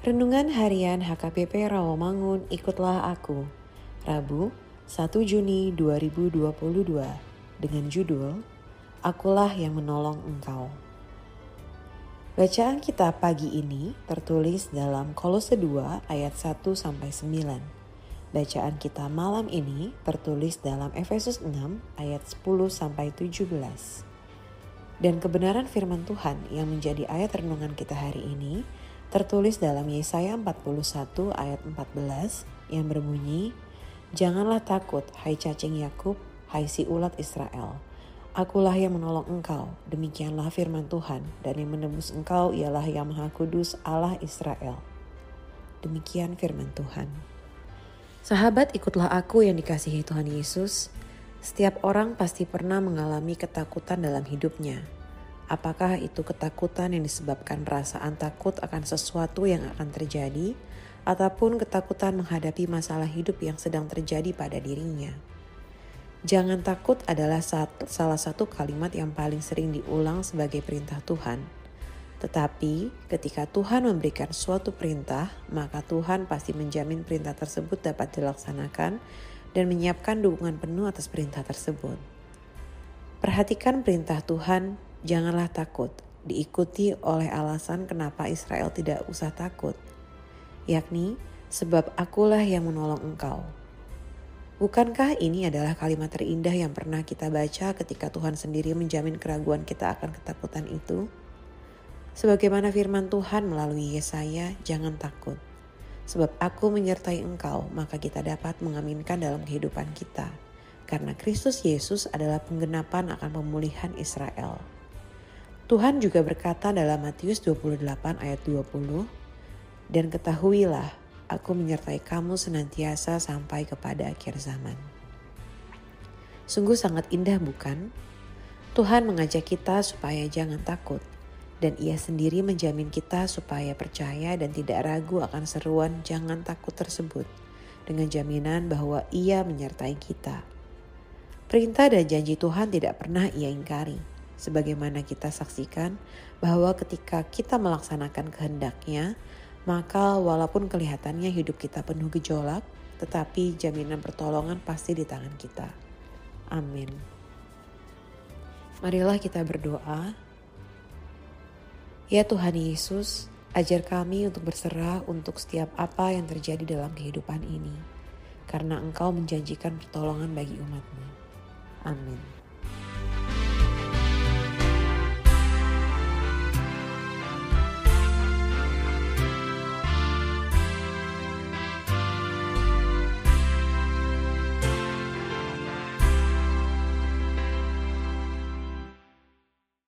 Renungan Harian HKBP Rawamangun Ikutlah Aku Rabu 1 Juni 2022 dengan judul Akulah yang menolong engkau Bacaan kita pagi ini tertulis dalam Kolose 2 ayat 1 sampai 9. Bacaan kita malam ini tertulis dalam Efesus 6 ayat 10 sampai 17. Dan kebenaran firman Tuhan yang menjadi ayat renungan kita hari ini tertulis dalam Yesaya 41 ayat 14 yang berbunyi, Janganlah takut, hai cacing Yakub, hai si ulat Israel. Akulah yang menolong engkau, demikianlah firman Tuhan, dan yang menebus engkau ialah yang maha kudus Allah Israel. Demikian firman Tuhan. Sahabat ikutlah aku yang dikasihi Tuhan Yesus. Setiap orang pasti pernah mengalami ketakutan dalam hidupnya Apakah itu ketakutan yang disebabkan perasaan takut akan sesuatu yang akan terjadi, ataupun ketakutan menghadapi masalah hidup yang sedang terjadi pada dirinya? Jangan takut adalah satu, salah satu kalimat yang paling sering diulang sebagai perintah Tuhan. Tetapi, ketika Tuhan memberikan suatu perintah, maka Tuhan pasti menjamin perintah tersebut dapat dilaksanakan dan menyiapkan dukungan penuh atas perintah tersebut. Perhatikan perintah Tuhan Janganlah takut, diikuti oleh alasan kenapa Israel tidak usah takut, yakni sebab akulah yang menolong engkau. Bukankah ini adalah kalimat terindah yang pernah kita baca ketika Tuhan sendiri menjamin keraguan kita akan ketakutan itu? Sebagaimana firman Tuhan melalui Yesaya, jangan takut. Sebab aku menyertai engkau, maka kita dapat mengaminkan dalam kehidupan kita. Karena Kristus Yesus adalah penggenapan akan pemulihan Israel. Tuhan juga berkata dalam Matius 28 ayat 20, Dan ketahuilah, aku menyertai kamu senantiasa sampai kepada akhir zaman. Sungguh sangat indah bukan? Tuhan mengajak kita supaya jangan takut, dan ia sendiri menjamin kita supaya percaya dan tidak ragu akan seruan jangan takut tersebut, dengan jaminan bahwa ia menyertai kita. Perintah dan janji Tuhan tidak pernah ia ingkari sebagaimana kita saksikan bahwa ketika kita melaksanakan kehendaknya, maka walaupun kelihatannya hidup kita penuh gejolak, tetapi jaminan pertolongan pasti di tangan kita. Amin. Marilah kita berdoa. Ya Tuhan Yesus, ajar kami untuk berserah untuk setiap apa yang terjadi dalam kehidupan ini, karena Engkau menjanjikan pertolongan bagi umatmu. Amin.